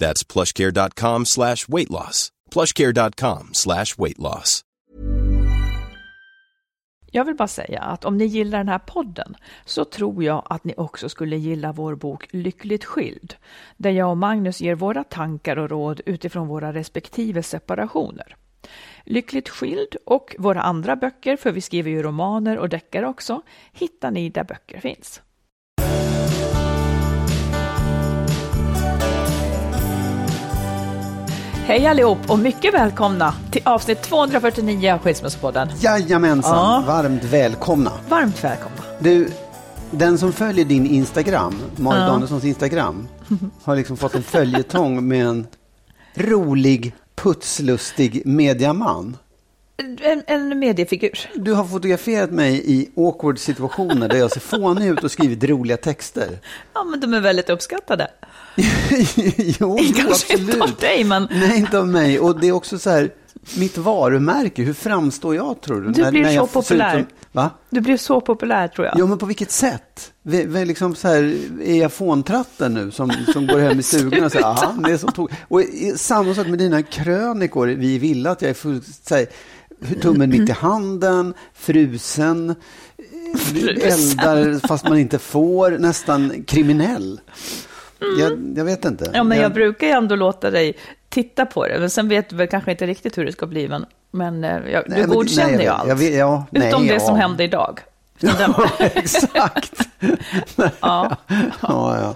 That's plushcare.com slash weight loss. plushcare.com slash weight loss. Jag vill bara säga att om ni gillar den här podden så tror jag att ni också skulle gilla vår bok Lyckligt skild, där jag och Magnus ger våra tankar och råd utifrån våra respektive separationer. Lyckligt skild och våra andra böcker, för vi skriver ju romaner och deckare också, hittar ni där böcker finns. Hej allihop och mycket välkomna till avsnitt 249 av Skilsmässopodden. Jajamensan, Ja. varmt välkomna. Varmt välkomna. Du, den som följer din Instagram, Marit Ja. Danielssons Instagram, har liksom fått en följetong med en rolig, putslustig mediaman. En, en mediefigur. Du har fotograferat mig i awkward situationer där jag ser fånig ut och skrivit roliga texter. Ja, men de är väldigt uppskattade. Jo, Kanske inte av absolut. dig, men Nej, inte av mig. Och det är också så här, mitt varumärke, hur framstår jag tror du? Du blir så jag ser ut populär. Som, va? du blev så populär tror jag. Ja, men på vilket sätt? Vi, vi liksom så här, är jag fåntratten nu som, som går hem i stugan och säger aha, det är så tog. Och samma sak med dina krönikor. Vi vill att jag är full, så här, tummen mitt i handen, frusen, eldar fast man inte får, nästan kriminell. Jag, jag vet inte. Mm. Ja, men jag brukar ju ändå låta dig titta på det. Men sen vet du väl kanske inte riktigt hur det ska bli. Men, men eh, jag, Nej, du godkänner jag ju allt. jag ja, nej, Utom det ja. som hände idag. Ja, exakt. Ja. ja, ja.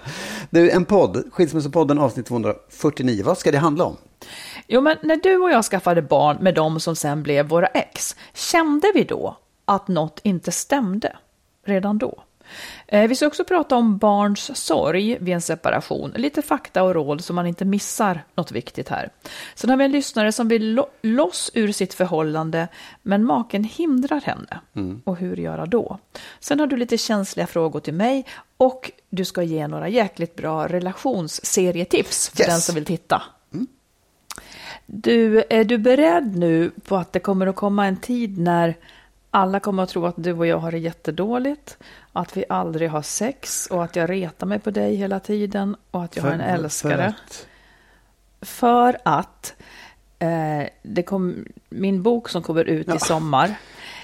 Du, en podd, Skilsmässopodden avsnitt 249. Vad ska det handla om? Jo, men när du och jag skaffade barn med dem som sen blev våra ex, kände vi då att något inte stämde redan då? Eh, Vi ska också prata om barns sorg vid en separation, lite fakta och råd så man inte missar något viktigt här. Sen har vi en lyssnare som vill lo- loss ur sitt förhållande, men maken hindrar henne. Och hur göra då? Sen har du lite känsliga frågor till mig och du ska ge några jäkligt bra relationsserietips för Yes. den som vill titta. Du, är du beredd nu på att det kommer att komma en tid när alla kommer att tro att du och jag har det jättedåligt, att vi aldrig har sex och att jag retar mig på dig hela tiden och att jag har en älskare? att- För att eh, det kom, min bok som kommer ut i sommar,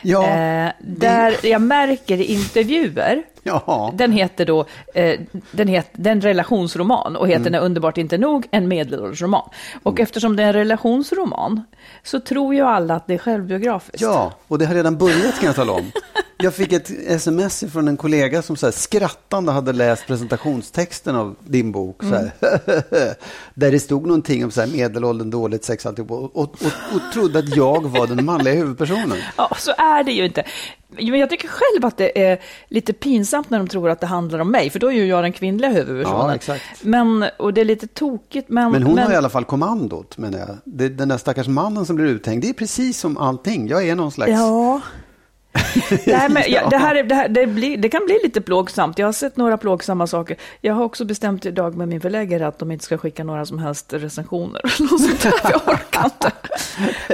Ja, eh, där jag märker i intervjuer ja. den heter då, eh, den heter, den relationsroman och heter Mm. När underbart inte nog, en medelåldersroman. Och eftersom det är en relationsroman så tror ju alla att det är självbiografiskt. Ja, och det har redan börjat kan jag tala om. Jag fick ett sms från en kollega som så här skrattande hade läst presentationstexten av din bok. Så här. Där det stod någonting om så här medelåldern, dåligt sex alltihop, och, och, och, och trodde att jag var den manliga huvudpersonen. Ja, så är det ju inte. Men jag tycker själv att det är lite pinsamt när de tror att det handlar om mig, för då är ju jag den kvinnliga huvudpersonen. Ja, exakt. Men, och det är lite tokigt, men... Men hon har i alla fall kommandot, menar jag. Det, den där stackars mannen som blir uthängd, det är precis som allting. Jag är någon slags... Ja. Nej, men Ja. ja, det, här är, det, här, det, blir, det kan bli lite plågsamt. Jag har sett några plågsamma saker. Jag har också bestämt idag med min förläggare att de inte ska skicka några som helst recensioner. Jag orkar inte.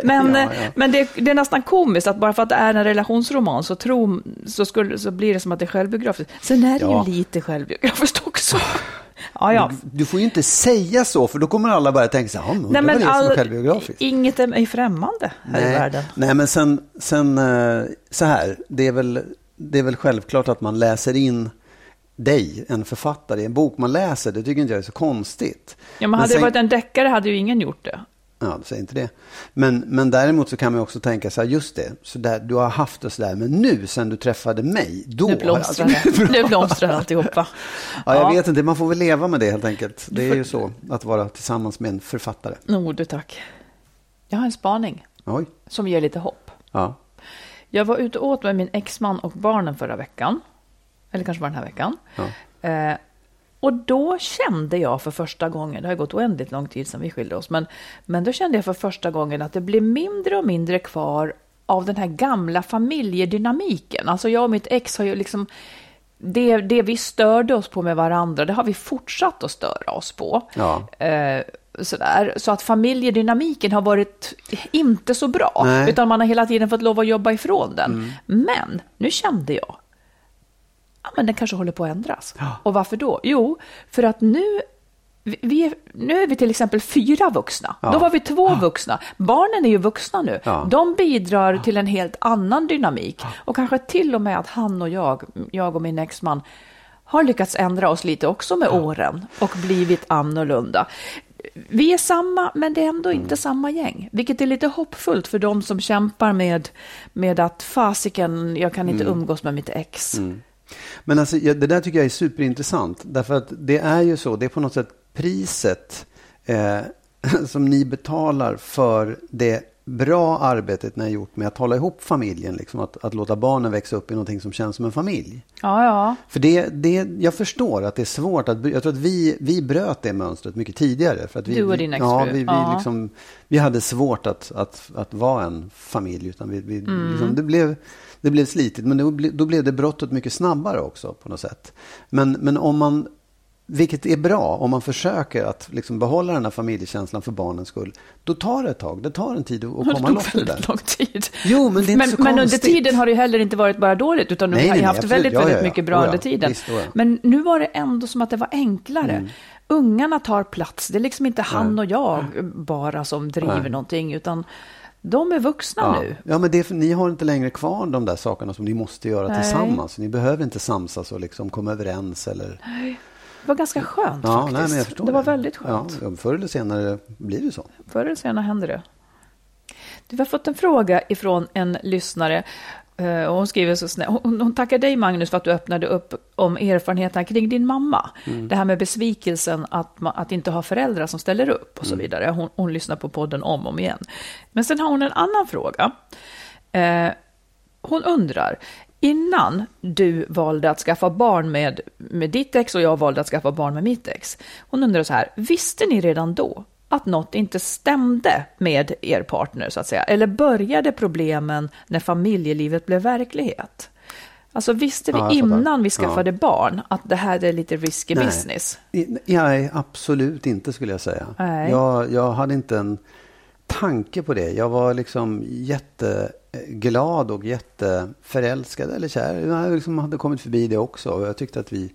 Men, Ja, eh, ja. men det, det är nästan komiskt att bara för att det är en relationsroman så, tro, så, skulle, så blir det som att det är självbiografiskt. Sen är det Ja. ju lite självbiografiskt också. Ja, ja. Du får ju inte säga så, för då kommer alla bara tänka så här, "Ja, men Nej, men det är som är all, självbiografiskt. inget är mig främmande här i världen. Nej, men sen, sen eh, så här, det är, väl, det är väl självklart att man läser in dig, en författare, i en bok man läser. Det tycker inte jag är så konstigt. Ja, men hade sen- det varit en deckare hade ju ingen gjort det. Ja, säg inte det. Men, men däremot så kan man också tänka så här, just det, så där, du har haft det så där, men nu sen du träffade mig, då Nu blomstrar det. Nu blomstrar alltihopa. Ja, jag vet inte, man får väl leva med det helt enkelt. Det är ju så, att vara tillsammans med en författare. Oh, du tack. Jag har en spaning Oj, som ger lite hopp. ja. Jag var ute och åt med min exman och barnen förra veckan. Eller kanske var den här veckan. Ja. Eh, och då kände jag för första gången, det har gått oändligt lång tid sedan vi skilde oss, men, men då kände jag för första gången att det blev mindre och mindre kvar av den här gamla familjedynamiken. Alltså jag och mitt ex har ju liksom, det, det vi störde oss på med varandra, det har vi fortsatt att störa oss på. Ja. Eh, sådär. Så att familjedynamiken har varit inte så bra, Nej. Mm. utan man har hela tiden fått lov att jobba ifrån den. Men nu kände jag, ja, men den kanske håller på att ändras. Ja. Och varför då? Jo, för att nu, vi- nu är vi till exempel fyra vuxna. Ja. Då var vi två vuxna. Barnen är ju vuxna nu. Ja. De bidrar till en helt annan dynamik. Och kanske till och med att han och jag, jag och min exman, har lyckats ändra oss lite också med åren och blivit annorlunda. Vi är samma, men det är ändå Mm. inte samma gäng. Vilket är lite hoppfullt för de som kämpar med, med att fasiken, jag kan inte Mm. umgås med mitt ex. Men alltså, ja, det där tycker jag är superintressant. Därför att det är ju så, det är på något sätt priset eh, som ni betalar för det bra arbetet ni har gjort med att hålla ihop familjen. Liksom, att, att låta barnen växa upp i någonting som känns som en familj. Ja, ja. För det, det, jag förstår att det är svårt. Att, jag tror att vi, vi bröt det mönstret mycket tidigare. För att vi, Du och din ja, exfru. vi, vi, Ja. liksom, vi hade svårt att, att, att vara en familj. Utan vi, vi, Mm. liksom, det, blev, det blev slitigt, men då, då blev det brottet mycket snabbare också på något sätt. Men, men om man, vilket är bra, om man försöker att liksom behålla den här familjekänslan för barnens skull, då tar det ett tag. Det tar en tid att Det komma tog loss ur det där. väldigt lång tid. Jo, men det är inte men, så men under konstigt. tiden har det ju heller inte varit bara dåligt, utan Nej, vi har nej, haft absolut. väldigt, Ja, ja, väldigt ja. mycket bra Oh ja. under tiden. Visst, oh ja. Men nu var det ändå som att det var enklare. Mm. Ungarna tar plats. Det är liksom inte han och jag bara som driver Nej. någonting, utan de är vuxna Ja. nu. ja, men det ni har inte längre kvar de där sakerna som ni måste göra Nej. tillsammans. Ni behöver inte samsas och liksom komma överens. Eller... Det var ganska skönt Ja, faktiskt. nej, men jag förstår det var väldigt skönt. Ja, förr eller senare blir det så. Förr eller senare händer det. Du har fått en fråga ifrån en lyssnare. Eh, Och hon skriver så snällt. Hon, hon tackar dig Magnus för att du öppnade upp om erfarenheterna kring din mamma. Mm. Det här med besvikelsen att, man, att inte ha föräldrar som ställer upp och så Mm. vidare. Hon, hon lyssnar på podden om och om igen. Men sen har hon en annan fråga. Eh, hon undrar, innan du valde att skaffa barn med, med ditt ex och jag valde att skaffa barn med mitt ex. Hon undrar så här, visste ni redan då att något inte stämde med er partner så att säga? Eller började problemen när familjelivet blev verklighet? Alltså visste vi Ja, innan vi Ja. skaffade barn att det här är lite risky Nej. business? I- Nej, absolut inte skulle jag säga. Nej. Jag, jag hade inte en tanke på det. Jag var liksom jätteglad och jätteförälskad eller kär. Jag liksom hade kommit förbi det också. Och jag tyckte att vi,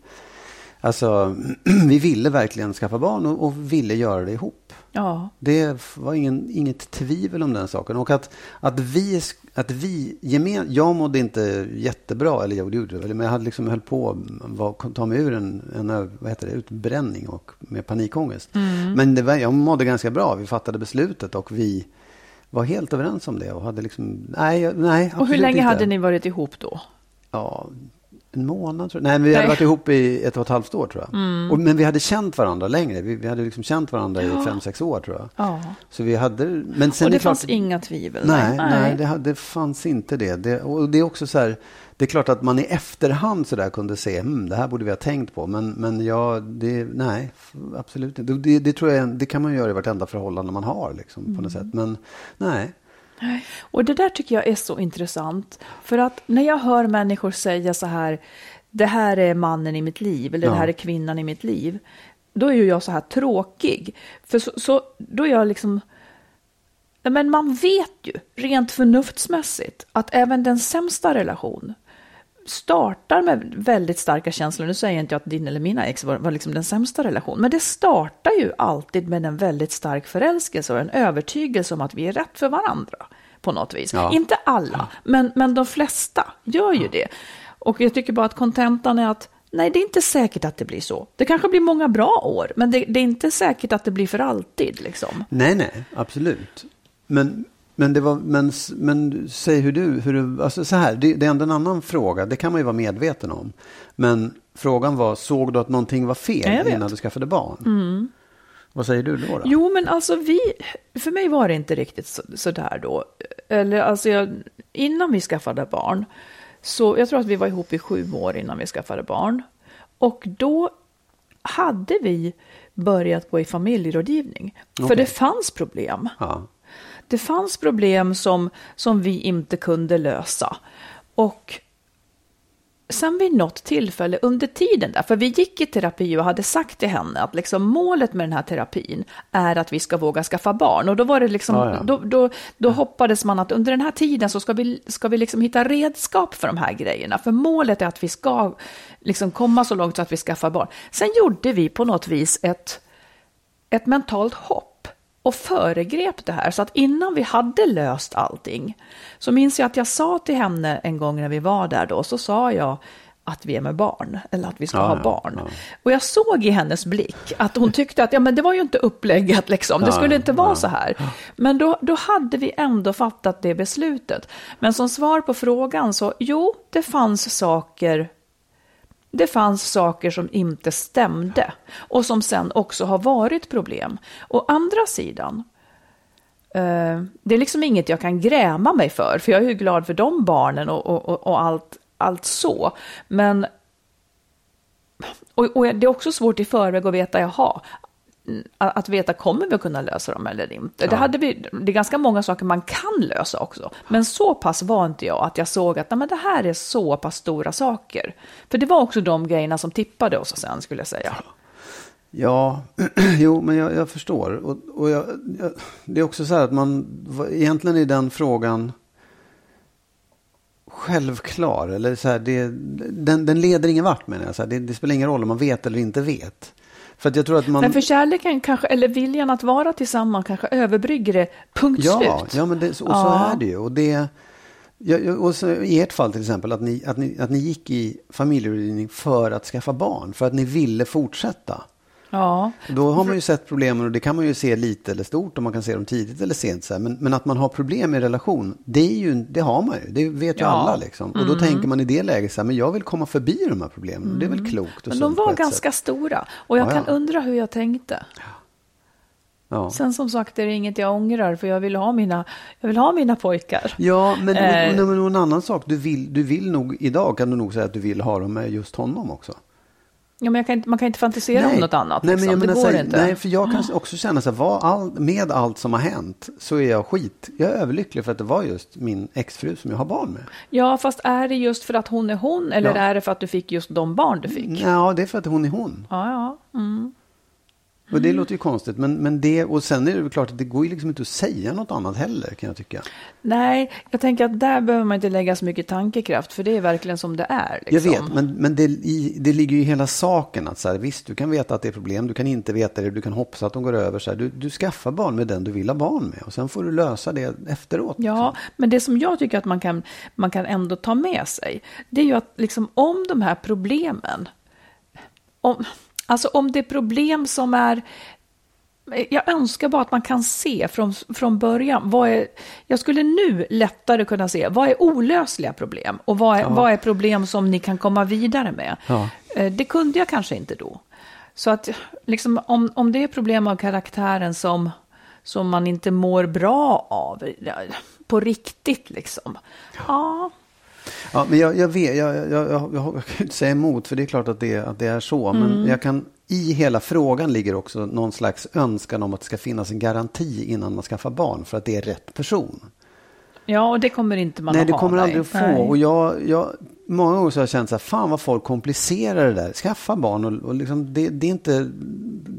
alltså, vi ville verkligen skaffa barn och, och ville göra det ihop. Ja, Det var ingen, inget tvivel om den saken. Och att, att vi, att vi gemen, jag mådde inte jättebra, eller jag gjorde det, men jag hade liksom höll på att ta mig ur en, en vad heter det, utbränning och med panikångest. Mm. Men det var, jag mådde ganska bra. Vi fattade beslutet och vi var helt överens om det. Och hade liksom, nej, nej och hur länge inte. hade ni varit ihop då? Ja, en månad tror jag. Nej, men vi hade Nej. Mm. varit ihop i ett och ett halvt år tror jag. Och, men vi hade känt varandra längre. Vi, vi hade liksom känt varandra i fem, sex år tror jag. Ja, Så vi hade, men sen och är det klart, fanns inga tvivel? Nej, nej, det, hade- det fanns inte det. det. Och det är också så här, det är klart att man i efterhand så där kunde se, hmm, det här borde vi ha tänkt på. Men, men ja, det, nej, absolut inte. Det, det tror jag, det kan man göra i vartenda förhållande man har liksom, på Mm. något sätt. Men nej, Och det där tycker jag är så intressant. För att när jag hör människor säga så här, det här är mannen i mitt liv, eller Ja. det här är kvinnan i mitt liv. Då är ju jag så här tråkig. För så, så då är jag liksom, men man vet ju rent förnuftsmässigt att även den sämsta relation startar med väldigt starka känslor. Nu säger jag inte att din eller mina ex var, var liksom den sämsta relationen, men det startar ju alltid med en väldigt stark förälskelse och en övertygelse om att vi är rätt för varandra på något vis. Ja. Inte alla, men, men de flesta gör ju det. Och jag tycker bara att kontentan är att Nej, det är inte säkert att det blir så. Det kanske blir många bra år, men det, det är inte säkert att det blir för alltid. Liksom. Nej, nej, absolut. Men, men, det var, men, men säg hur du, hur du alltså så här, det, det är ändå en annan fråga, det kan man ju vara medveten om. Men frågan var, såg du att någonting var fel innan du skaffade barn? Mm. Vad säger du då? då? Jo, men alltså vi, för mig var det inte riktigt så, så där då. Eller alltså, jag, innan vi skaffade barn, så jag tror att vi var ihop i sju år innan vi skaffade barn. Och då hade vi börjat gå i familjerådgivning. För Okej. det fanns problem. Ja. Det fanns problem som, som vi inte kunde lösa. Och sen vid något tillfälle under tiden där, för vi gick i terapi och hade sagt till henne att liksom målet med den här terapin är att vi ska våga skaffa barn. Och då var det liksom, Ja, ja. Då, då, då hoppades man att under den här tiden så ska vi, ska vi liksom hitta redskap för de här grejerna. För målet är att vi ska liksom komma så långt så att vi skaffar barn. Sen gjorde vi på något vis ett, ett mentalt hopp och föregrep det här. Så att innan vi hade löst allting så minns jag att jag sa till henne en gång när vi var där då, så sa jag att vi är med barn, eller att vi ska Ja, ha ja, barn. ja. Och jag såg i hennes blick att hon tyckte att ja, men det var ju inte upplägget, liksom. det Ja, skulle inte vara ja. så här. Men då, då hade vi ändå fattat det beslutet. Men som svar på frågan så, jo, det fanns saker det fanns saker som inte stämde och som sen också har varit problem. Å andra sidan, eh, det är liksom inget jag kan gräma mig för, för jag är ju glad för de barnen och, och, och, och allt, allt så. Men och, och det är också svårt i förväg att veta, jaha, att veta kommer vi att kunna lösa dem eller inte. Det, hade vi, det är ganska många saker man kan lösa också. Men så pass var inte jag att jag såg att nej, men det här är så pass stora saker. För det var också de grejerna som tippade oss sen skulle jag säga. Ja, jo, men jag, jag förstår. Och, och jag, jag, det är också så här att man, egentligen är den frågan självklar. Eller så här, det, den, den leder ingen vart menar jag. Så här, det, det spelar ingen roll om man vet eller inte vet. För att jag tror att man... Men för kärleken kanske, eller viljan att vara tillsammans kanske överbrygger det, punkt Ja, slut. ja men det, och så Ja. är det ju. Och det, och så I ert fall till exempel, att ni, att, ni, att ni gick i familjerådgivning för att skaffa barn, för att ni ville fortsätta. Ja. Då har man ju sett problemen och det kan man ju se lite eller stort och man kan se dem tidigt eller sent. Så. Men, men att man har problem i relation, det, är ju, det har man ju. Det vet ju Ja. alla. Liksom. Och då tänker man i det läget så här, men jag vill komma förbi de här problemen. Och Det är väl klokt och Men de var ganska sätt. stora. Och jag Ja, kan ja. undra hur jag tänkte. Ja. Sen som sagt är det inget jag ångrar, för jag vill ha mina, jag vill ha mina pojkar. Ja, men, Eh. men, men en annan sak. Du vill, du vill nog, idag kan du nog säga att du vill ha dem med just honom också. Ja, men kan inte, man kan inte fantisera om något annat. Nej, liksom. men jag det menar, går så här, inte. nej, för jag kan också känna så här, all, med allt som har hänt så är jag skit. Jag är överlycklig för att det var just min exfru som jag har barn med. Ja, fast är det just för att hon är hon, eller Ja. är det för att du fick just de barn du fick? Ja, det är för att hon är hon. Ja, ja. Mm. Och det låter ju konstigt. Men, men det, och sen är det klart att det går ju liksom inte att säga något annat heller kan jag tycka. Nej, jag tänker att där behöver man inte lägga så mycket tankekraft, för det är verkligen som det är. Liksom. Jag vet, men, men det, i, det ligger ju i hela saken att så här, visst, du kan veta att det är problem, du kan inte veta det, du kan hoppas att de går över. Så här, du, du skaffar barn med den du vill ha barn med och sen får du lösa det efteråt. Ja, men det som jag tycker att man kan, man kan ändå ta med sig, det är ju att liksom om de här problemen, om, alltså om det är problem som är jag önskar bara att man kan se från, från början. Vad är, jag skulle nu lättare kunna se vad är olösliga problem och vad är, vad är problem som ni kan komma vidare med. Ja. Eh, Det kunde jag kanske inte då. Så att liksom, om, om det är problem av karaktären som, som man inte mår bra av, ja, på riktigt liksom. Ja, Ja, men jag, jag vet, jag, jag, jag, jag, kan inte säga emot för det är klart att det, att det är så. Mm. Men jag kan, i hela frågan ligger också någon slags önskan om att det ska finnas en garanti innan man skaffar barn för att det är rätt person. ja och det kommer inte man Nej, att det ha. kommer nej. aldrig att få. Nej. Och jag, jag, många gånger så har jag känt så här, fan vad folk komplicerar det där. Skaffa barn och, och liksom, det, det är inte,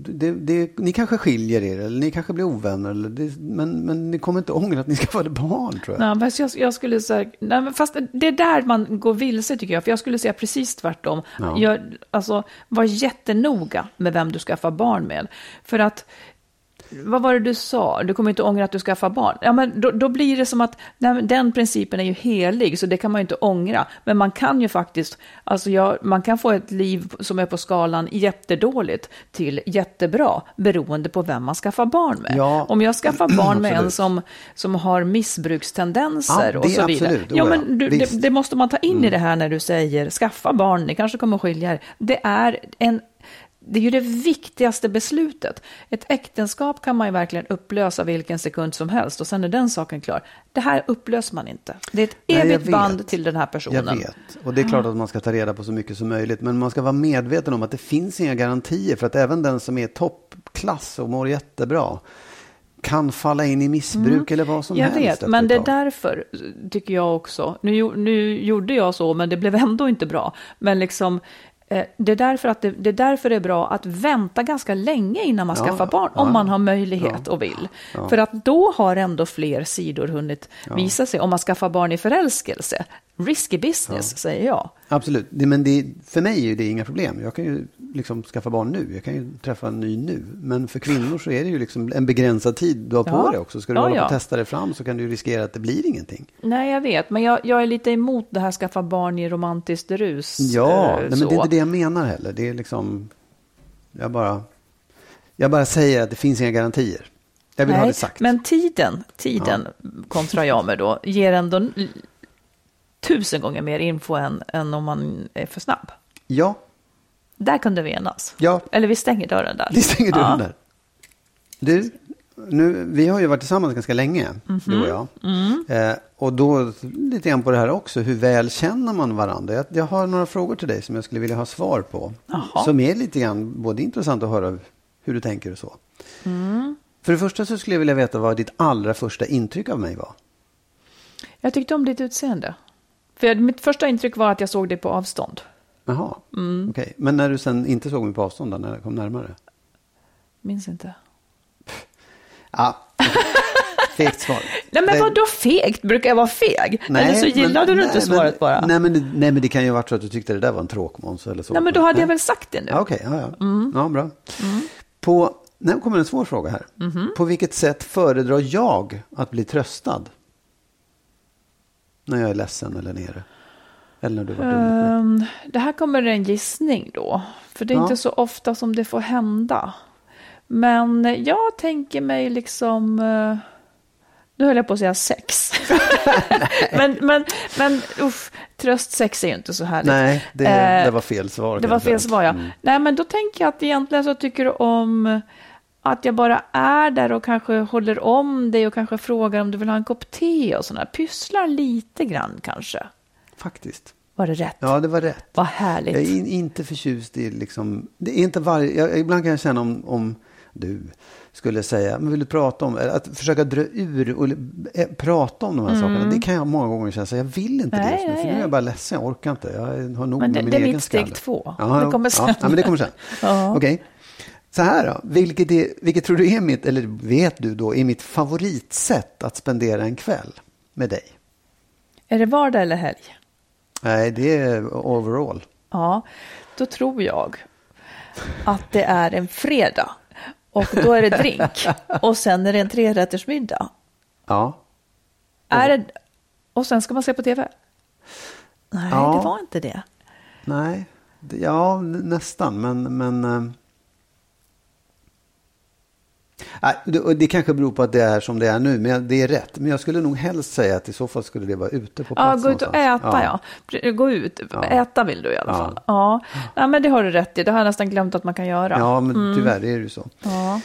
det, det, ni kanske skiljer er eller ni kanske blir ovänner. Eller det, men, men ni kommer inte ångra att ni skaffade barn tror jag. Nej, jag, jag skulle säga, nej, men fast det är där man går vilse tycker jag, för jag skulle säga precis tvärtom. Ja. Gör, alltså, var jättenoga med vem du skaffar barn med. För att vad var det du sa? Du kommer inte ångra att du skaffar barn. Ja, men då, då blir det som att nej, den principen är ju helig, så det kan man ju inte ångra. Men man kan ju faktiskt, alltså jag, man kan få ett liv som är på skalan jättedåligt till jättebra, beroende på vem man skaffar barn med. Ja. Om jag skaffar barn med en som, som har missbrukstendenser Ja, och så vidare. absolut, Ja, ja, men du, det. Mm. det måste man ta in i det här när du säger skaffa barn, ni kanske kommer att skilja er. Det är en det är ju det viktigaste beslutet. Ett äktenskap kan man ju verkligen upplösa vilken sekund som helst och sen är den saken klar. Det här upplöser man inte. Det är ett Nej, jag evigt vet. band till den här personen. Jag vet. Och det är klart att man ska ta reda på så mycket som möjligt. Men man ska vara medveten om att det finns inga garantier. För att även den som är toppklass och mår jättebra kan falla in i missbruk eller vad som Mm. Jag helst. vet, efter men det är därför tycker jag också, nu, nu gjorde jag så, men det blev ändå inte bra. Men liksom, det är, därför att det, det är därför det är bra att vänta ganska länge innan man Ja, skaffar barn, ja. om man har möjlighet Ja. och vill. För att då har ändå fler sidor hunnit visa sig, om man skaffar barn i förälskelse. Risky business, säger jag. Absolut, det, men det, för mig är det inga problem. Jag kan ju liksom skaffa barn nu. Jag kan ju träffa en ny nu. Men för kvinnor så är det ju liksom en begränsad tid du har på Ja. dig också. Ska du Ja, hålla på ja. och testa det fram så kan du riskera att det blir ingenting. Nej, jag vet, men jag, jag är lite emot det här skaffa barn i romantiskt rus. Ja, eh, nej, men det är inte det jag menar heller. Det är liksom, jag bara, jag bara säger att det finns inga garantier. Jag vill ha det sagt. Men tiden, tiden kontra jag med då, ger ändå tusen gånger mer info än, än om man är för snabb. Ja, Där kunde vi enas. ja, Eller vi stänger dörren där. vi stänger dörren Ja. där. Du, nu, vi har ju varit tillsammans ganska länge, Mhm. du och jag. Mm. Eh, och då lite grann på det här också, hur väl känner man varandra? Jag, jag har några frågor till dig som jag skulle vilja ha svar på. Jaha. Som är lite grann både intressant att höra hur du tänker och så. Mm. För det första så skulle jag vilja veta vad ditt allra första intryck av mig var. Jag tyckte om ditt utseende. För mitt första intryck var att jag såg dig på avstånd. Jaha, Mm. okej. Men när du sen inte såg mig på avstånd, då, när jag kom närmare? Minns inte. Ja, fegt svar. Nej men vadå fegt? Brukar jag vara feg? Eller så gillade men- du inte nej, svaret men, bara. Nej, Nej men, nej, men det kan ju ha varit så att du tyckte det där var en tråkmåns eller så. men då hade jag väl sagt det nu. Ja, Okej, ja, ja. Mm. ja bra. På, nu kommer en svår fråga här. Mhm. På vilket sätt föredrar jag att bli tröstad? När jag är ledsen eller nere? Eller när du var dum mot mig? Ehm, det här kommer en gissning då. För det är Ja. inte så ofta som det får hända. Men jag tänker mig liksom... eh, nu höll jag på att säga sex. men, men, men uff, tröstsex är ju inte så härligt. Nej, det, Eh, det var fel svar. Det var fel svar, ja. Nej, men då tänker jag att egentligen så tycker du om att jag bara är där och kanske håller om dig och kanske frågar om du vill ha en kopp te och sådär. Pysslar lite grann kanske. Faktiskt. Var det rätt? Ja, det var rätt. Vad härligt. Jag är in, inte förtjust i liksom, det är inte varje, jag, ibland kan jag känna om, om du skulle säga, men vill du prata om, att försöka dra ur och eh, prata om de här sakerna, det kan jag många gånger känna, så jag vill inte Mm. Nej, det just nu, för nu är jag bara ledsen, jag orkar inte, jag har nog Men det- med min det är egen mitt steg skalle. två. Ja, Det kommer sen. Ja, men det kommer sen. Ja. Okej. Så här då, vilket, är, vilket tror du är mitt, eller vet du då, är mitt favoritsätt att spendera en kväll med dig? Är det vardag eller helg? Nej, det är overall. Ja, då tror jag att det är en fredag. Och då är det drink. Och sen är det en trerättersmiddag. Ja. Är det... Och sen ska man se på tv? Nej, Ja. det var inte det. Nej, ja nästan, men... men eh, det, kanske beror på att det är som det är nu, men det är rätt. Men jag skulle nog helst säga att i så fall skulle det vara ute på Ja, plats gå ut och någonstans. äta ja. Gå ut, Ja. äta vill du i alla Ja. fall. Ja, ja men det har du rätt i. Det har jag nästan glömt att man kan göra. Ja, men tyvärr är det ju så. Ja.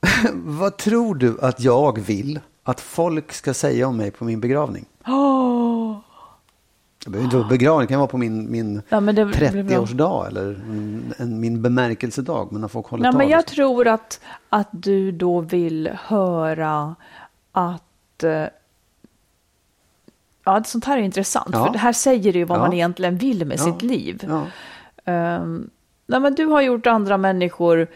Vad tror du att jag vill att folk ska säga om mig på min begravning? Åh. Det behöver inte vara begravning, det kan vara på min, min Ja, men det blir bra. 30-årsdag eller en, en, min bemärkelsedag, men när folk håller Nej, tal. men jag tror att, att du då vill höra att... eh, Ja, sånt här är intressant. Ja. För det här säger ju vad Ja. man egentligen vill med Ja. sitt liv. Ja. Ehm, nej, men du har gjort andra människor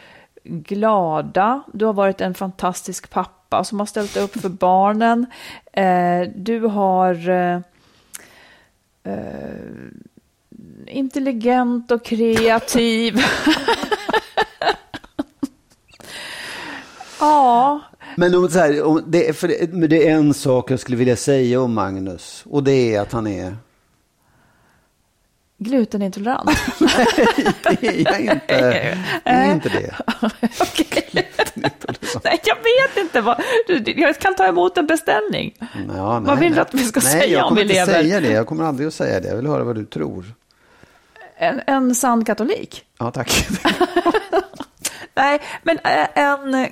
glada. Du har varit en fantastisk pappa som har ställt upp för barnen. Eh, du har eh, Eh, intelligent och kreativ. Ja, Men om, så här, om det, för det, men det är en sak jag skulle vilja säga om Magnus. Och det är att han är glutenintolerant. jag är inte, jag är inte det. Okej. Nej, jag vet inte. Vad, jag kan ta emot en beställning. Ja, Vad vill du att vi ska nej, säga jag om kommer vi inte lever? säga det. Jag kommer aldrig att säga det. Jag vill höra vad du tror. En, en sann katolik? Ja, tack. Nej, men eh, en,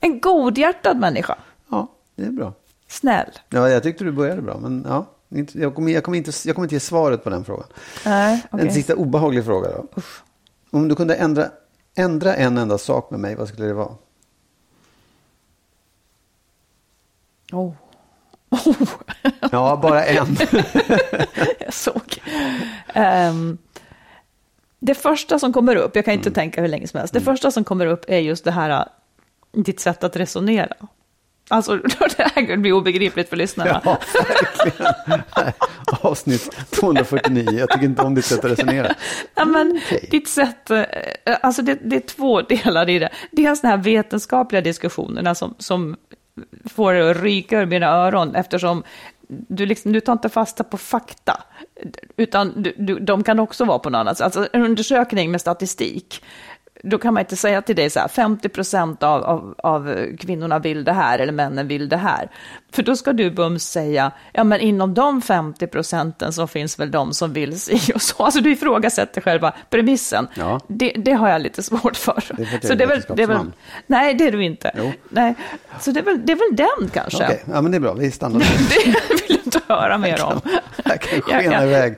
en godhjärtad människa. Ja, det är bra. Snäll. Ja, jag tyckte du började bra, men ja. Jag kommer, jag, kommer inte, jag kommer inte ge svaret på den frågan. Nej, okej. En sista obehaglig fråga då. Om du kunde ändra, ändra en enda sak med mig, vad skulle det vara? Oh. Oh. Ja, bara en. jag såg. Ehm, det första som kommer upp, jag kan Mm. inte tänka hur länge som helst, det första som kommer upp är just det här, äh, ditt sätt att resonera. Alltså, det här blir obegripligt för lyssnarna. Ja, verkligen. Avsnitt 249. Jag tycker inte om ditt sätt att resonera. Ja, men Okej. ditt sätt, eh, alltså det, det är två delar i det. Dels de här vetenskapliga diskussionerna som, som får det att ryka ur mina öron eftersom du, liksom, du tar inte fasta på fakta, utan du, du, de kan också vara på något annat sätt. Alltså en undersökning med statistik, då kan man inte säga till dig så här, 50 procent av, av, av kvinnorna vill det här eller männen vill det här. För då ska du bums säga, ja men inom de 50 procenten så finns väl de som vill si och så. Alltså du ifrågasätter själva premissen. Ja. Det, det har jag lite svårt för. Det är för så det är väl, det är väl, nej, det är du inte. Jo. Nej. Så det är, väl, det är väl den kanske. Okej, ja, men det är bra. Vi stannar där. Det vill jag inte höra mer om. Jag kan Jag skena kan- iväg.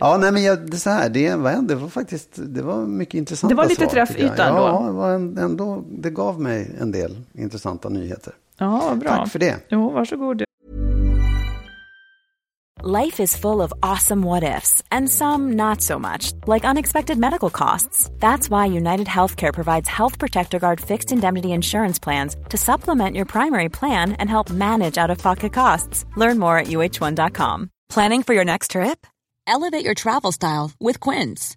Ja, nej, men jag, det, är så här, det, var, det var faktiskt det var mycket intressanta Det var lite svar, träffyta ändå. Ja, det, var en, ändå, det gav mig en del intressanta nyheter. Ja, bra. Tack för det. Jo, varsågod. Life is full of awesome what ifs, and some not so much, like unexpected medical costs. That's why United Healthcare provides Health Protector Guard fixed indemnity insurance plans to supplement your primary plan and help manage out of pocket costs. Learn more at uh1.com. Planning for your next trip? Elevate your travel style with Quince.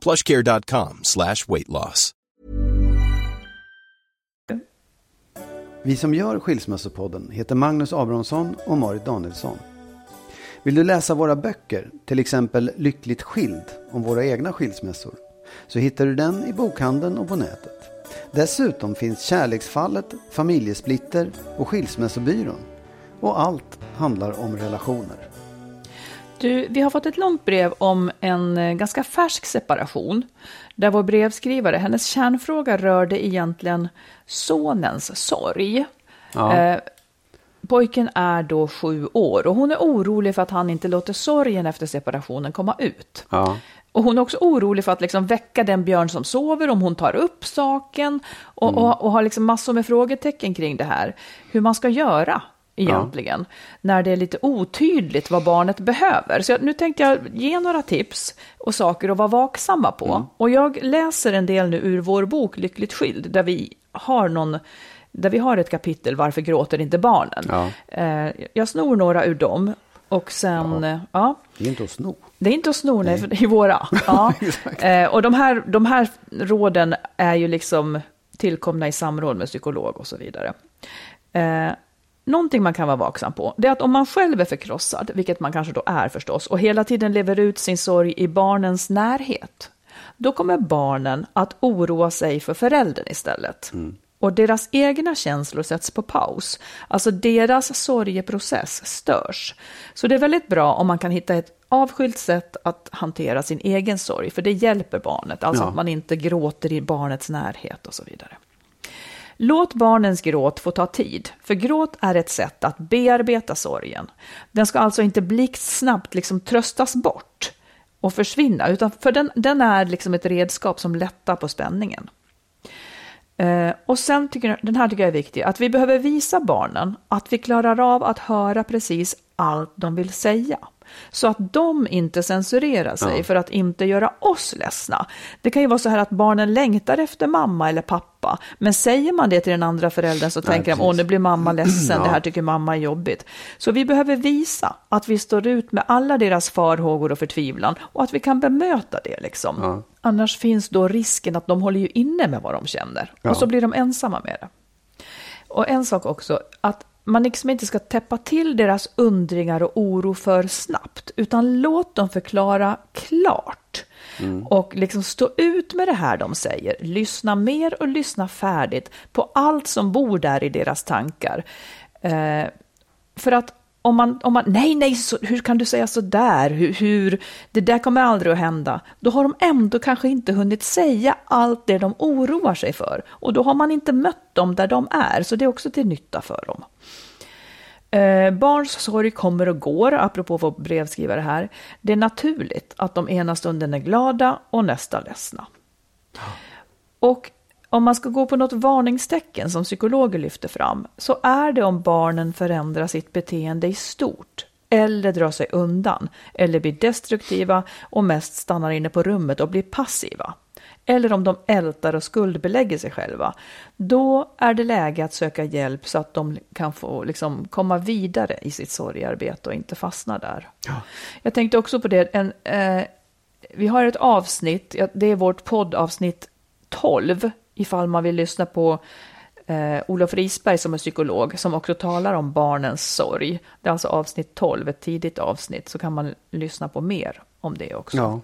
plushcare.com slash weight loss. Vi som gör Skilsmässopodden heter Magnus Abrahamsson och Marit Danielsson. Vill du läsa våra böcker, till exempel Lyckligt skild om våra egna skilsmässor, så hittar du den i bokhandeln och på nätet. Dessutom finns Kärleksfallet, Familjesplitter och Skilsmässobyrån. Och allt handlar om relationer. Du, vi har fått ett långt brev om en eh, ganska färsk separation. Där vår brevskrivare, hennes kärnfråga rörde egentligen sonens sorg. Ja. Eh, pojken är då sju år och hon är orolig för att han inte låter sorgen efter separationen komma ut. Ja. Och hon är också orolig för att liksom väcka den björn som sover om hon tar upp saken och, och, och har liksom massor med frågetecken kring det här. Hur man ska göra egentligen när det är lite otydligt vad barnet behöver. Så jag, nu tänkte jag ge några tips och saker att vara vaksamma på. Och jag läser en del nu ur vår bok Lyckligt skild där vi har någon där vi har ett kapitel Varför gråter inte barnen? Ja. Eh, jag snor några ur dem och sen, eh, ja, Det är inte att sno. det är inte att sno, nej, för det är våra. Ja. Eh, och de här, de här råden är ju liksom tillkomna i samråd med psykolog och så vidare. Eh, någonting man kan vara vaksam på, det är att om man själv är förkrossad, vilket man kanske då är förstås, och hela tiden lever ut sin sorg i barnens närhet, då kommer barnen att oroa sig för föräldern istället. och deras egna känslor sätts på paus. Alltså deras sorgeprocess störs. Så det är väldigt bra om man kan hitta ett avskilt sätt att hantera sin egen sorg, för det hjälper barnet. Alltså Ja. att man inte gråter i barnets närhet och så vidare. Låt barnens gråt få ta tid, för gråt är ett sätt att bearbeta sorgen. Den ska alltså inte blixtsnabbt liksom tröstas bort och försvinna, utan för den, den är liksom ett redskap som lättar på spänningen. Eh, och sen tycker jag, den här tycker jag är viktig, att vi behöver visa barnen att vi klarar av att höra precis allt de vill säga. Så att de inte censurerar sig Ja. för att inte göra oss ledsna. Det kan ju vara så här att barnen längtar efter mamma eller pappa, men säger man det till den andra föräldern så Nej, tänker de, precis. åh nu blir mamma ledsen, Ja. det här tycker mamma är jobbigt. Så vi behöver visa att vi står ut med alla deras farhågor och förtvivlan och att vi kan bemöta det liksom. Ja. Annars finns då risken att de håller ju inne med vad de känner. Och så blir de ensamma med det. Och en sak också, att man liksom inte ska täppa till deras undringar och oro för snabbt, utan låt dem förklara klart. Och liksom stå ut med det här de säger. Lyssna mer och lyssna färdigt på allt som bor där i deras tankar. Eh, för att om man, om man nej, nej, så, hur kan du säga så där? Hur, hur, det där kommer aldrig att hända. Då har de ändå kanske inte hunnit säga allt det de oroar sig för. Och då har man inte mött dem där de är, så det är också till nytta för dem. Eh, barns sorg kommer och går, apropå vår brevskrivare här. Det är naturligt att de ena stunden är glada och nästa ledsna. Och om man ska gå på något varningstecken som psykologer lyfter fram, så är det om barnen förändrar sitt beteende i stort, eller drar sig undan, eller blir destruktiva och mest stannar inne på rummet och blir passiva. Eller om de ältar och skuldbelägger sig själva. Då är det läge att söka hjälp så att de kan få liksom, komma vidare i sitt sorgarbete och inte fastna där. Jag tänkte också på det, en, eh, vi har ett avsnitt, ja, det är vårt poddavsnitt 12, ifall man vill lyssna på eh, Olof Risberg som är psykolog, som också talar om barnens sorg. Det är alltså avsnitt 12, ett tidigt avsnitt, så kan man lyssna på mer om det också. Ja.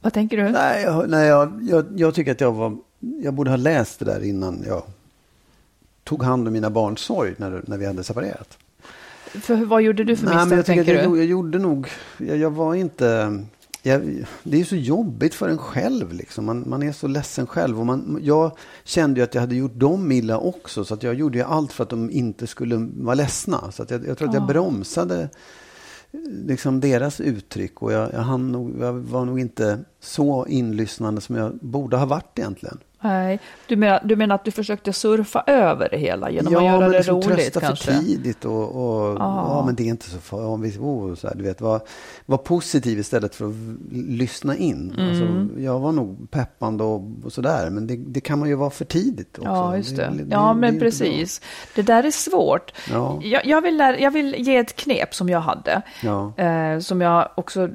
Vad tänker du? Nej, jag, nej jag, jag, jag tycker att jag var... Jag borde ha läst det där innan jag tog hand om mina barns sorg när, när vi hade separerat. För vad gjorde du för Nej, men misstag, jag, tänker jag, du? jag gjorde nog... Jag, jag var inte... Jag, det är så jobbigt för en själv. Liksom. Man, man är så ledsen själv. Och man, jag kände ju att jag hade gjort dem illa också. Så att jag gjorde ju allt för att de inte skulle vara ledsna. Så att jag, jag tror att jag Ja. bromsade liksom deras uttryck. Och jag, jag, nog, jag var nog inte så inlyssnande som jag borde ha varit egentligen. Nej, du menar, du menar att du försökte surfa över det hela genom att ja, göra men det liksom roligt trösta kanske? för tidigt och, och Ja. ja, men det är inte så farligt. Oh, så här, du vet, var, var positiv istället för att lyssna in. Mm. Alltså, jag var nog peppande och, och sådär, men det, det kan man ju vara för tidigt också. Ja, just det. det- ja, det är men precis. Det där är svårt. Ja. Jag, jag, vill lära, jag vill ge ett knep som jag hade, Ja. eh, som jag också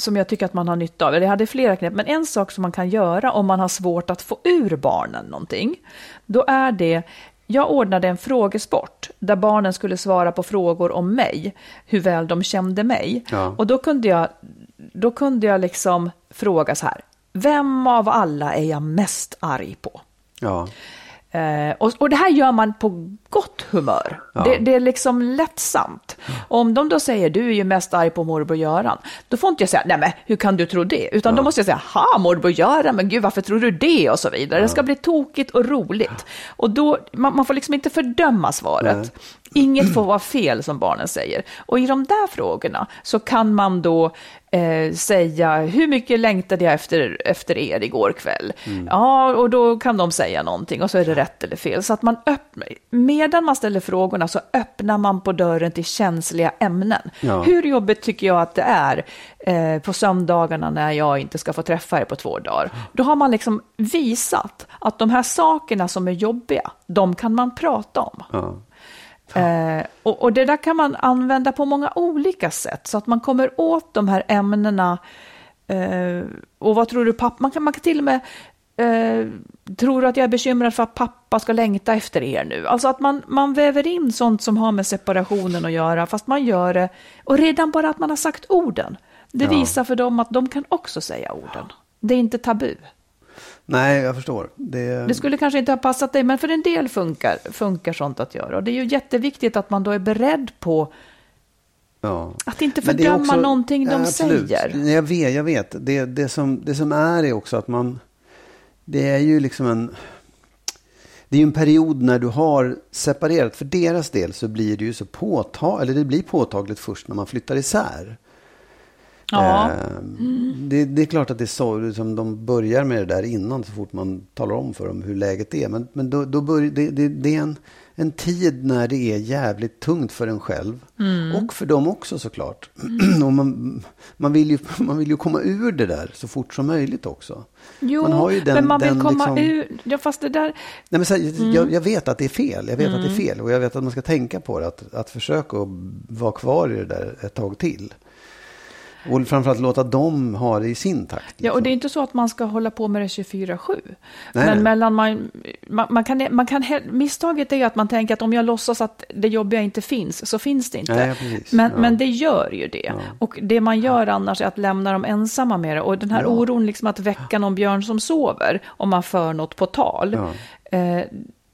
som jag tycker att man har nytta av. Jag hade flera knep, men en sak som man kan göra om man har svårt att få ur barnen någonting, då är det jag ordnade en frågesport där barnen skulle svara på frågor om mig, hur väl de kände mig. Ja. Och då kunde jag, då kunde jag liksom fråga så här, vem av alla är jag mest arg på? Ja. Eh, och, och det här gör man på gott humör. Ja. Det, det är liksom lättsamt. Om de då säger du är ju mest arg på morbror Göran, då får inte jag säga nej men hur kan du tro det? Utan då måste jag säga ha morbror Göran, men gud varför tror du det? Och så vidare. Det ska bli tokigt och roligt. Och då, man, man får liksom inte fördöma svaret. Nej. Inget får vara fel som barnen säger. Och i de där frågorna så kan man då eh, säga hur mycket längtade jag efter, efter er igår kväll? Ja, och då kan de säga någonting och så är det rätt eller fel. Så att man öppnar, medan man ställer frågorna så öppnar man på dörren till känsliga ämnen. Ja. Hur jobbigt tycker jag att det är eh, på söndagarna när jag inte ska få träffa er på två dagar? Då har man liksom visat att de här sakerna som är jobbiga, de kan man prata om. Ja. Eh, och, och det där kan man använda på många olika sätt så att man kommer åt de här ämnena. Eh, och vad tror du pappa, man kan, man kan till och med eh, Tror du att jag är bekymrad för att pappa ska längta efter er nu? Alltså att man, man väver in sånt som har med separationen att göra, fast man gör det, och redan bara att man har sagt orden, det Ja. visar för dem att de kan också säga orden. Det är inte tabu. Nej, jag förstår. Det... det skulle kanske inte ha passat dig, men för en del funkar, funkar sånt att göra. Och det är ju jätteviktigt att man då är beredd på Ja. att inte fördöma också- någonting de Ja, absolut. säger. Jag vet, jag vet. Det, det, som, det som är är också att man... Det är ju liksom en... Det är ju en period när du har separerat. För deras del så blir det ju så påtagligt, eller det blir påtagligt först när man flyttar isär. Ja. Eh, Det, det är klart att det är så, liksom, de börjar med det där innan så fort man talar om för dem hur läget är. Men, men då, då börjar, det, det, det är en, en tid när det är jävligt tungt för en själv. Mm. Och för dem också såklart. Och man, man, vill ju, man vill ju komma ur det där så fort som möjligt också. Jo, man har ju den- men man vill den komma liksom- ur... Ja, fast det där... Nej, men så Mm. jag, jag vet att det är fel. Jag vet att det är fel. Och jag vet att man ska tänka på det. Att, att försöka vara kvar i det där ett tag till. Och framförallt låta dem ha det i sin takt. Ja, och liksom. det är inte så att man ska hålla på med det 24-7. Nej, men mellan man, man, man kan, man kan, misstaget är ju att man tänker att om jag låtsas att det jobbiga inte finns, så finns det inte. Nej, men, Ja. men det gör ju det. Och det man gör annars är att lämna dem ensamma med det. Och den här Ja. oron liksom att väcka någon björn som sover, om man för något på tal. Ja. Eh,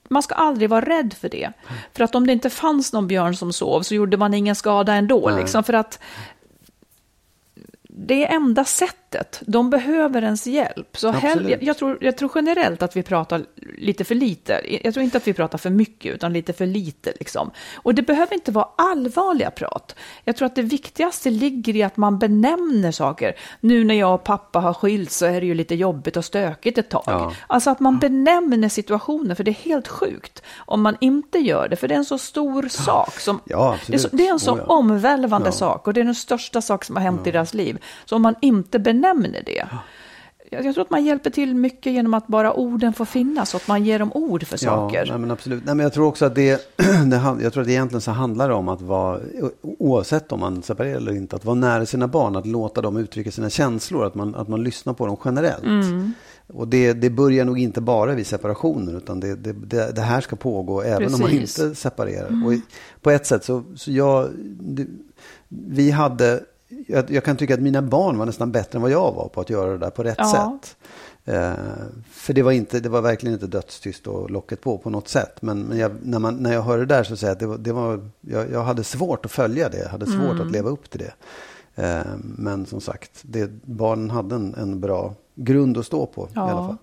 man ska aldrig vara rädd för det. För att om det inte fanns någon björn som sov så gjorde man ingen skada ändå. Liksom, för att det enda sättet. De behöver ens hjälp. Så hell, jag, jag, tror, jag tror generellt att vi pratar lite för lite. Jag tror inte att vi pratar för mycket, utan lite för lite. Liksom. Och det behöver inte vara allvarliga prat. Jag tror att det viktigaste ligger i att man benämner saker. Nu när jag och pappa har skilt så är det ju lite jobbigt och stökigt ett tag. Ja. Alltså att man benämner situationen, för det är helt sjukt om man inte gör det. För det är en så stor sak. Som, Ja, det, är så, det är en så Oh, ja. omvälvande sak och det är den största sak som har hänt i deras liv. Så om man inte benämner det. Jag, jag tror att man hjälper till mycket genom att bara orden får finnas och att man ger dem ord för saker. Ja, men absolut. Nej, men jag tror också att det, det, jag tror att det egentligen så handlar det om att vara, oavsett om man separerar eller inte, att vara nära sina barn, att låta dem uttrycka sina känslor, att man, att man lyssnar på dem generellt. Mm. Och det, det börjar nog inte bara vid separationer, utan det, det, det, här ska pågå även om man Precis. inte separerar. Och i, på ett sätt så, så jag, vi hade, jag, jag kan tycka att mina barn var nästan bättre än vad jag var på att göra det där på rätt Ja. sätt. Eh, för det var, inte, det var verkligen inte dödstyst och locket på på något sätt. Men, men jag, när, man, när jag hör det där så säger jag att det var, det var, jag, jag hade svårt att följa det. Jag hade svårt Mm. att leva upp till det. Eh, men som sagt, det, barnen hade en, en bra grund att stå på i alla Ja, fall.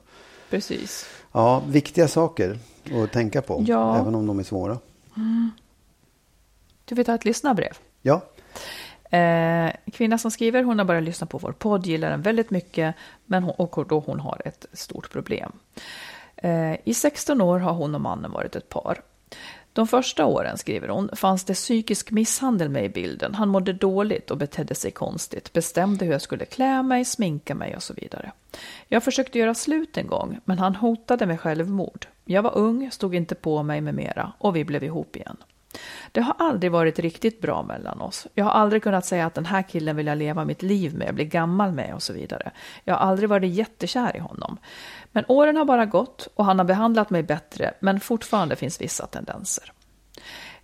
precis. Ja, viktiga saker att tänka på, Ja. även om de är svåra. Du vill ta ett lyssnarbrev? Ja, Eh, kvinna som skriver, hon har börjat lyssna på vår podd, gillar den väldigt mycket, men hon, och då hon har ett stort problem. Eh, I 16 år har hon och mannen varit ett par. De första åren, skriver hon, fanns det psykisk misshandel med i bilden. Han mådde dåligt och betedde sig konstigt, bestämde hur jag skulle klä mig, sminka mig och så vidare. Jag försökte göra slut en gång, men han hotade med självmord. Jag var ung, stod inte på mig med mera och vi blev ihop igen. Det har aldrig varit riktigt bra mellan oss. Jag har aldrig kunnat säga att den här killen vill jag leva mitt liv med, bli gammal med och så vidare. Jag har aldrig varit jättekär i honom. Men åren har bara gått och han har behandlat mig bättre, men fortfarande finns vissa tendenser.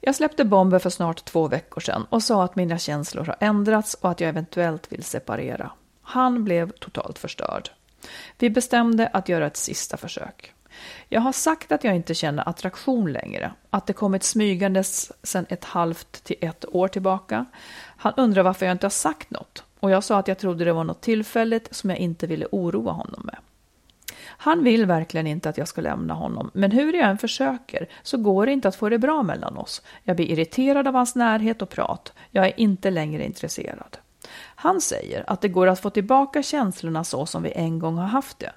Jag släppte bomber för snart två veckor sedan och sa att mina känslor har ändrats och att jag eventuellt vill separera. Han blev totalt förstörd. Vi bestämde att göra ett sista försök. Jag har sagt att jag inte känner attraktion längre, att det kommit smygandes sedan ett halvt till ett år tillbaka. Han undrar varför jag inte har sagt något och jag sa att jag trodde det var något tillfälligt som jag inte ville oroa honom med. Han vill verkligen inte att jag ska lämna honom, men hur jag än försöker så går det inte att få det bra mellan oss. Jag blir irriterad av hans närhet och prat. Jag är inte längre intresserad. Han säger att det går att få tillbaka känslorna så som vi en gång har haft det.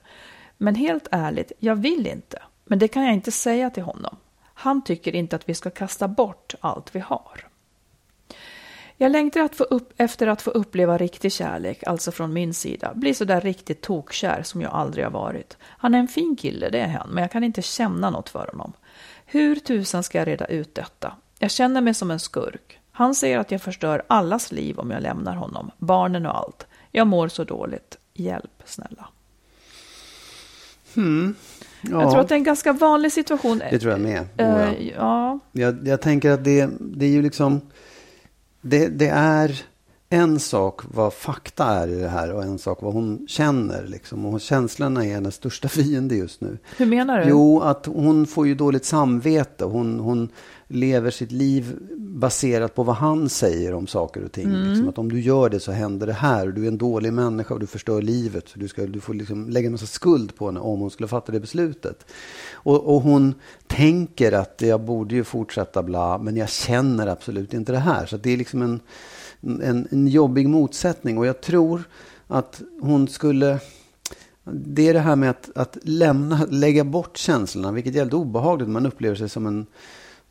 Men helt ärligt, jag vill inte. Men det kan jag inte säga till honom. Han tycker inte att vi ska kasta bort allt vi har. Jag längtar att få upp, efter att få uppleva riktig kärlek, alltså från min sida. Bli sådär riktigt tokkär som jag aldrig har varit. Han är en fin kille, det är han, men jag kan inte känna något för honom. Hur tusan ska jag reda ut detta? Jag känner mig som en skurk. Han säger att jag förstör allas liv om jag lämnar honom, barnen och allt. Jag mår så dåligt. Hjälp, snälla ja Jag tror att det är en ganska vanlig situation. det tror jag med. Oh, ja. ja. Jag, jag tänker att det, det är ju liksom... Det, det är... en sak vad fakta är i det här och en sak vad hon känner. Liksom. Och känslorna är hennes största fiende just nu. Hur menar du? Jo, att hon får ju dåligt samvete. Hon, hon lever sitt liv baserat på vad han säger om saker och ting. Mm. Liksom, att om du gör det så händer det här. Du är en dålig människa och du förstör livet. Så du, ska, du får liksom lägga en massa skuld på henne om hon skulle fatta det beslutet. Och, och hon tänker att jag borde ju fortsätta bla, men jag känner absolut inte det här. Så det är liksom en, en, en jobbig motsättning. Och jag tror att hon skulle... Det är det här med att, att lämna, lägga bort känslorna, vilket är väldigt obehagligt. Man upplever sig som en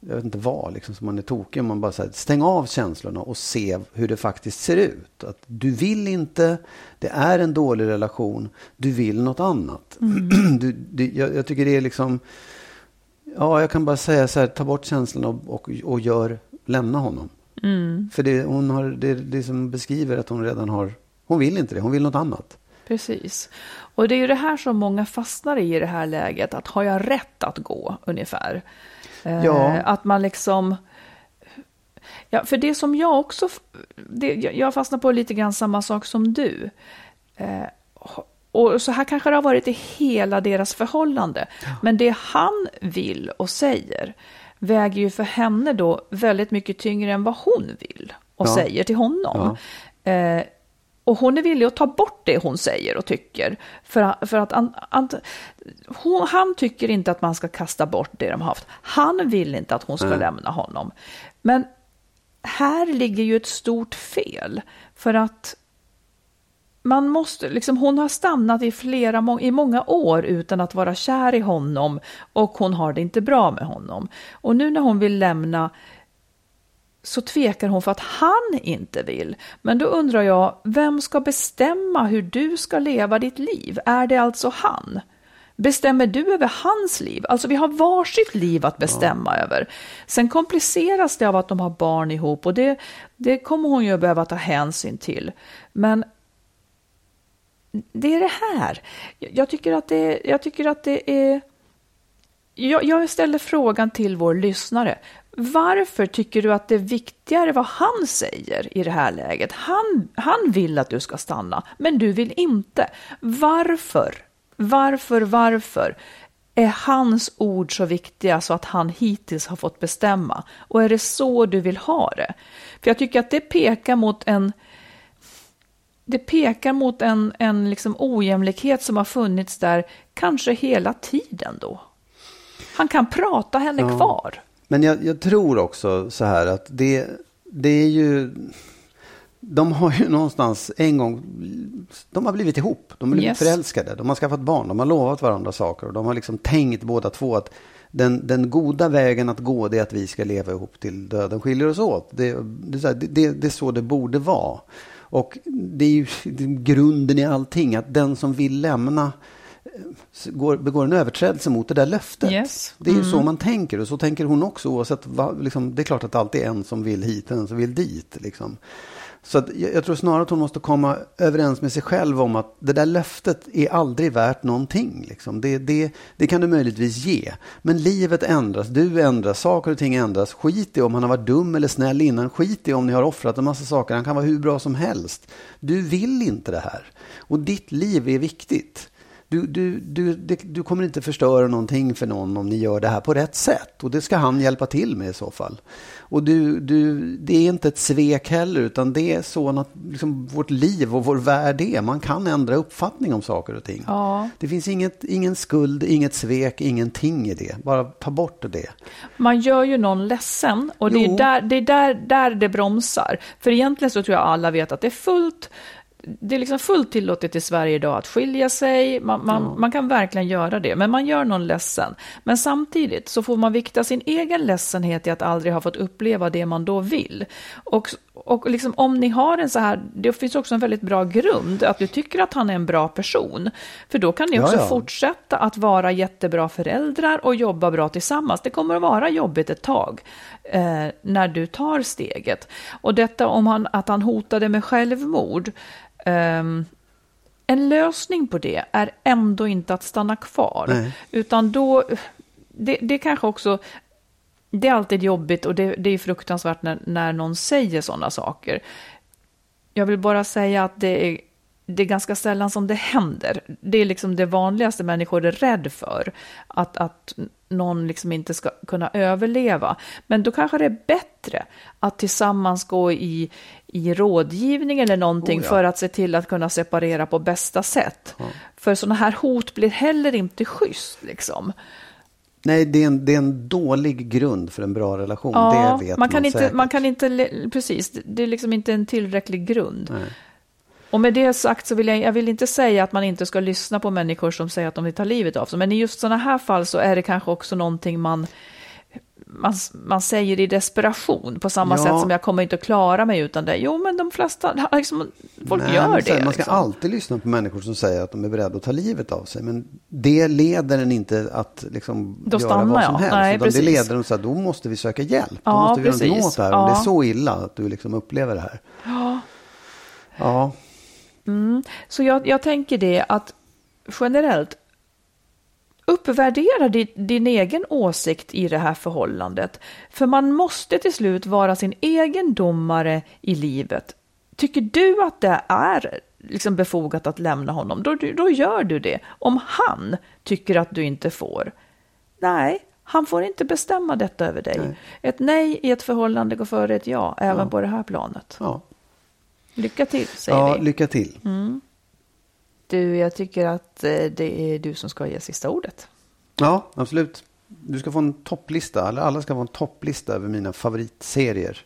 jag vet inte vad, liksom, som man är tokig. Man bara säger stäng av känslorna och se hur det faktiskt ser ut. Att du vill inte, det är en dålig relation, du vill något annat. Mm. Du, du, jag, jag, tycker det är liksom, ja jag kan bara säga så här, ta bort känslorna och, och, och gör, lämna honom. Mm. För det, hon har, det, det som beskriver att hon redan har, hon vill inte det, hon vill något annat. Precis. Och det är ju det här som många fastnar i i det här läget, att har jag rätt att gå ungefär? Ja. Eh, att man liksom... Ja, för det som jag också... Det, jag fastnar på lite grann samma sak som du. Eh, och så här kanske det har varit i hela deras förhållande. Men det han vill och säger väger ju för henne då väldigt mycket tyngre än vad hon vill och ja. säger till honom. Ja. Eh, och hon är villig att ta bort det hon säger och tycker. För, för att an, an, hon, han tycker inte att man ska kasta bort det de har haft. Han vill inte att hon ska mm. lämna honom. Men här ligger ju ett stort fel. För att man måste, liksom, hon har stannat i, flera, i många år utan att vara kär i honom och hon har det inte bra med honom. Och nu när hon vill lämna så tvekar hon för att han inte vill. Men då undrar jag, vem ska bestämma hur du ska leva ditt liv? Är det alltså han? Bestämmer du över hans liv? Alltså vi har varsitt liv att bestämma ja. över. Sen kompliceras det av att de har barn ihop och det, det kommer hon ju behöva ta hänsyn till. Men det är det här. Jag tycker att det, jag tycker att det är... Jag, jag ställer frågan till vår lyssnare. Varför tycker du att det är viktigare vad han säger i det här läget? Han, han vill att du ska stanna, men du vill inte. Varför? Varför, varför är hans ord så viktiga så att han hittills har fått bestämma? Och är det så du vill ha det? För jag tycker att det pekar mot en det pekar mot en, en liksom ojämlikhet som har funnits där kanske hela tiden då. Han kan prata henne ja. kvar. Men jag, jag, tror också så här att det, det är ju... De har ju någonstans en gång, de har blivit ihop, de har blivit yes. förälskade, de har skaffat barn, de har lovat varandra saker och de har liksom tänkt båda två att den, den goda vägen att gå det är att vi ska leva ihop till döden skiljer oss åt. Det, det, det, det är så det borde vara. Och det är ju grunden i allting, att den som vill lämna går, begår en överträdelse mot det där löftet. Yes. Det är ju så mm. man tänker och så tänker hon också oavsett vad, liksom, det är klart att det alltid är en som vill hit och en som vill dit. Liksom. Så att jag, jag, tror snarare att hon måste komma överens med sig själv om att det där löftet är aldrig värt någonting. Liksom. Det, det, det kan du möjligtvis ge. Men livet ändras, du ändras, saker och ting ändras. Skit i om han har varit dum eller snäll innan. Skit i om ni har offrat en massa saker. Han kan vara hur bra som helst. Du vill inte det här. Och ditt liv är viktigt. Du, du, du, du kommer inte förstöra någonting för någon om ni gör det här på rätt sätt. Och det ska han hjälpa till med i så fall. Och du, du, det är inte ett svek heller, utan det är så att liksom, vårt liv och vår värld är. Man kan ändra uppfattning om saker och ting. Ja. Det finns inget, ingen skuld, inget svek, ingenting i det. Bara ta bort det. Man gör ju någon ledsen och det är, där, det är där, där det bromsar. För egentligen så tror jag alla vet att det är fullt det är liksom fullt tillåtet i Sverige idag att skilja sig. Man, man, ja. man, kan verkligen göra det, men man gör någon ledsen. Men samtidigt så får man vikta sin egen ledsenhet i att aldrig ha fått uppleva det man då vill. Och, och liksom, om ni har en så här, det finns också en väldigt bra grund, att du tycker att han är en bra person. För då kan ni också ja, ja. fortsätta att vara jättebra föräldrar och jobba bra tillsammans. Det kommer att vara jobbigt ett tag eh, när du tar steget. Och detta om han, att han hotade med självmord, Um, en lösning på det är ändå inte att stanna kvar, Nej. utan då, det, det kanske också, det är alltid jobbigt och det, det är fruktansvärt när, när någon säger sådana saker. jag vill bara säga att det är, det är ganska sällan som det händer. Det är liksom det vanligaste människor är rädd för. Att, att någon liksom inte ska kunna överleva. Men då kanske det är bättre att tillsammans gå i, i rådgivning eller någonting Oh ja. för att se till att kunna separera på bästa sätt. För sådana här hot blir heller inte schysst. Liksom. Nej, det är, en, det är en dålig grund för en bra relation. det vet man kan inte, säkert. man kan inte, precis, det är liksom inte en tillräcklig grund. Nej. Och med det sagt så vill jag, jag vill inte säga att man inte ska lyssna på människor som säger att de vill ta livet av sig, men i just sådana här fall så är det kanske också någonting man, man, man säger i desperation, på samma Ja. sätt som jag kommer inte att klara mig utan det. Jo, men de flesta, liksom, folk Nej, gör det. Man ska liksom. alltid lyssna på människor som säger att de är beredda att ta livet av sig. Men det leder en inte att liksom Då göra vad som jag. helst. Nej, utan det precis. leder en så här, då måste vi söka hjälp. Då Ja, måste vi göra någonting precis. åt det här. Om det är Ja. så illa att du liksom upplever det här. Ja. Så jag, jag tänker det att generellt uppvärdera din, din egen åsikt i det här förhållandet. För man måste till slut vara sin egen domare i livet. Tycker du att det är liksom befogat att lämna honom, då, då gör du det. Om han tycker att du inte får, nej, han får inte bestämma detta över dig. Nej. Ett nej i ett förhållande går före ett ja, även på det här planet. ja. Lycka till, säger ja vi. Mm. lycka till. Du, jag tycker att eh, det är du som ska ge sista ordet. Ja, absolut. Du ska få en topplista, eller alla ska få en topplista över mina favoritserier.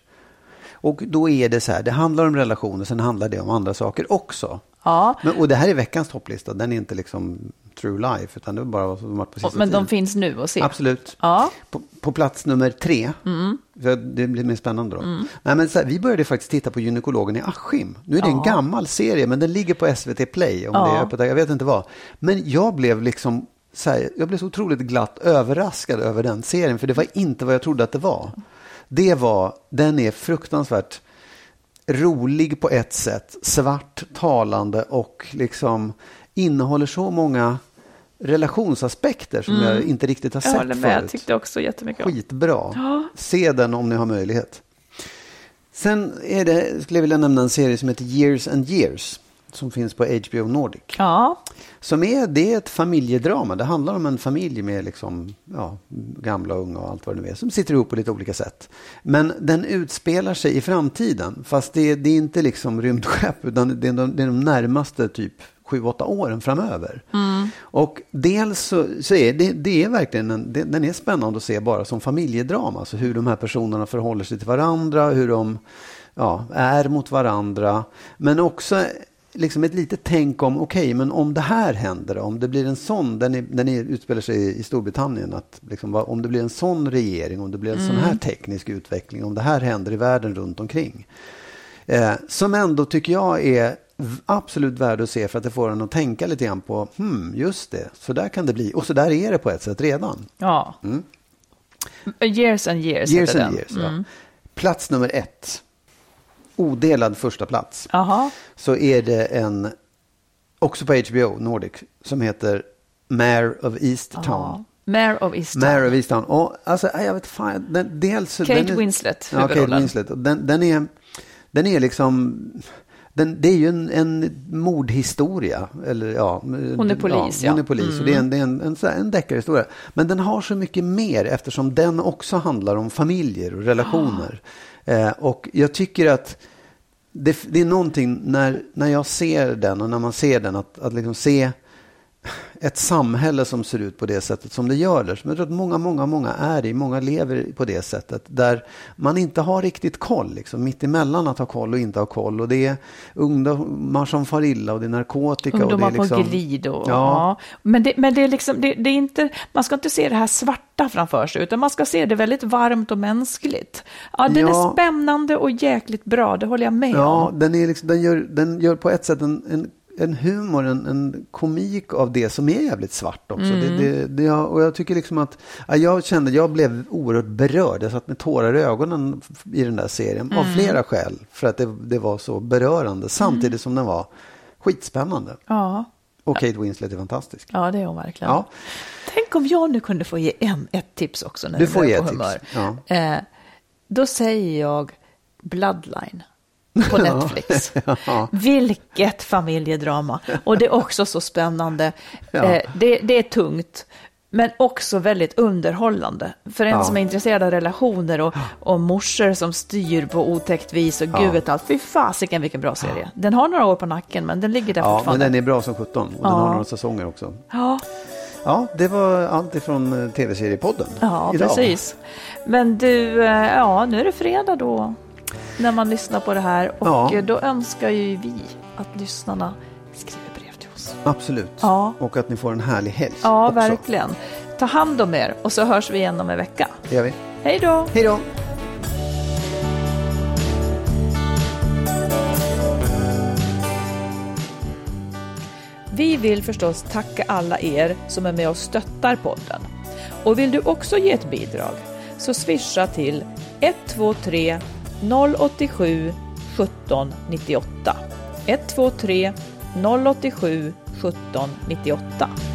Och då är det så här, det handlar om relationer, sen handlar det om andra saker också. Ja, Men, och det här är veckans topplista, den är inte liksom true life, utan det är bara vad som varit på sista men de tiden. finns nu att se. Absolut. Ja. Mm. På, på plats nummer tre, för det blir mer spännande då. Nej, men så här, vi började faktiskt titta på gynekologen i Askim. Nu är det en gammal serie, men den ligger på SVT Play, om det är Ja. öppet, jag vet inte vad. Men jag blev liksom här, jag blev så otroligt glatt överraskad över den serien, för det var inte vad jag trodde att det var. Det var, den är fruktansvärt rolig på ett sätt, svart, talande och liksom innehåller så många relationsaspekter som jag inte riktigt har Mm. Jag sett håller med, jag förut. tyckte också jättemycket om. Skitbra. Ja. Se den om ni har möjlighet. Sen är det, skulle jag vilja nämna en serie som heter Years and Years. Som finns på HBO Nordic. Ja, Som är, det är ett familjedrama. Det handlar om en familj med liksom, ja, gamla och unga och allt vad det nu är. Som sitter ihop på lite olika sätt. Men den utspelar sig i framtiden. Fast det, det är inte liksom rymdskepp. Utan det är de, det är de närmaste typ sju, åtta åren framöver. Och dels så, så är det, det är verkligen en, det, den är spännande att se bara som familjedrama. Alltså hur de här personerna förhåller sig till varandra, hur de ja, är mot varandra. Men också liksom ett litet tänk om, okej, men om det här händer, om det blir en sån, den, är, den är, utspelar sig i, i Storbritannien, att liksom, om det blir en sån regering, om det blir en sån här teknisk utveckling, om det här händer i världen runt omkring. Eh, som ändå tycker jag är absolut värd att se för att det får en att tänka lite grann på, hmm, just det, så där kan det bli. Och så där är det på ett sätt redan. ja. Years and years, Mm. Years heter and den. years. Ja. Plats nummer ett, odelad första plats. Jaha, så är det en, också på HBO Nordic, som heter Mare of Easttown. ja. Mare of Easttown. Mare of Easttown. Och, alltså, jag vet fan, den, dels, Kate den är, Winslet, Ja, Kate. Winslet. Den, den, är, den är liksom... Den, det är ju en, en mordhistoria. Eller, ja, Hon är polis, ja. Hon är polis och det är en, det är en, en, en deckarhistoria. Men den har så mycket mer eftersom den också handlar om familjer och relationer. Eh, och jag tycker att det, det är någonting när, när jag ser den och när man ser den att, att liksom se ett samhälle som ser ut på det sättet som det gör där. Som jag tror att många, många, många är i. Många lever på det sättet. Där man inte har riktigt koll. Liksom, mitt emellan att ha koll och inte ha koll. Och det är ungdomar som far illa och det är narkotika. Ungdomar och det är liksom, på glid. Och, Ja. ja. Men, det, men det är liksom, det, det är inte, man ska inte se det här svarta framför sig, utan man ska se det väldigt varmt och mänskligt. Ja, den Ja. är spännande och jäkligt bra, det håller jag med Ja, om. den, är liksom, den, gör, den gör på ett sätt en, en, en humor, en, en komik av det som är jävligt svart också. Det, det, det, jag- och jag tycker liksom att, ja, jag kände, jag blev oerhört berörd. Jag satt med tårar i ögonen i den där serien. Av flera skäl. För att det, det var så berörande. Samtidigt som den var skitspännande. Ja. Och Kate Winslet är fantastisk. ja, det är hon verkligen. Ja. Tänk om jag nu kunde få ge en, ett tips också när Du får ge ett humör. tips, ja. Eh, då säger jag Bloodline. På Netflix. Ja. Vilket familjedrama. Och det är också så spännande. Ja. Eh, det, det är tungt. Men också väldigt underhållande. För en Ja. som är intresserad av relationer och, och morsor som styr på otäckt vis och Ja. gud vet allt. Fy fasiken vilken bra serie. Den har några år på nacken men den ligger där Ja, men fortfarande. den är bra som 17 och den Ja. har några säsonger också. Ja, Ja, det var allt ifrån eh, tv-seriepodden ja idag. precis. Men du, eh, ja nu är det fredag då. När man lyssnar på det här. Och Ja. eh, då önskar ju vi att lyssnarna skriver brev till oss. Absolut. Ja. Och att ni får en härlig helg Ja, också. verkligen. Ta hand om er och så hörs vi igen om en vecka. Det gör vi. Hej då! Hej då! Vi vill förstås tacka alla er som är med och stöttar podden. Och vill du också ge ett bidrag så swisha till 123 087 17 98. 123 087 17 98.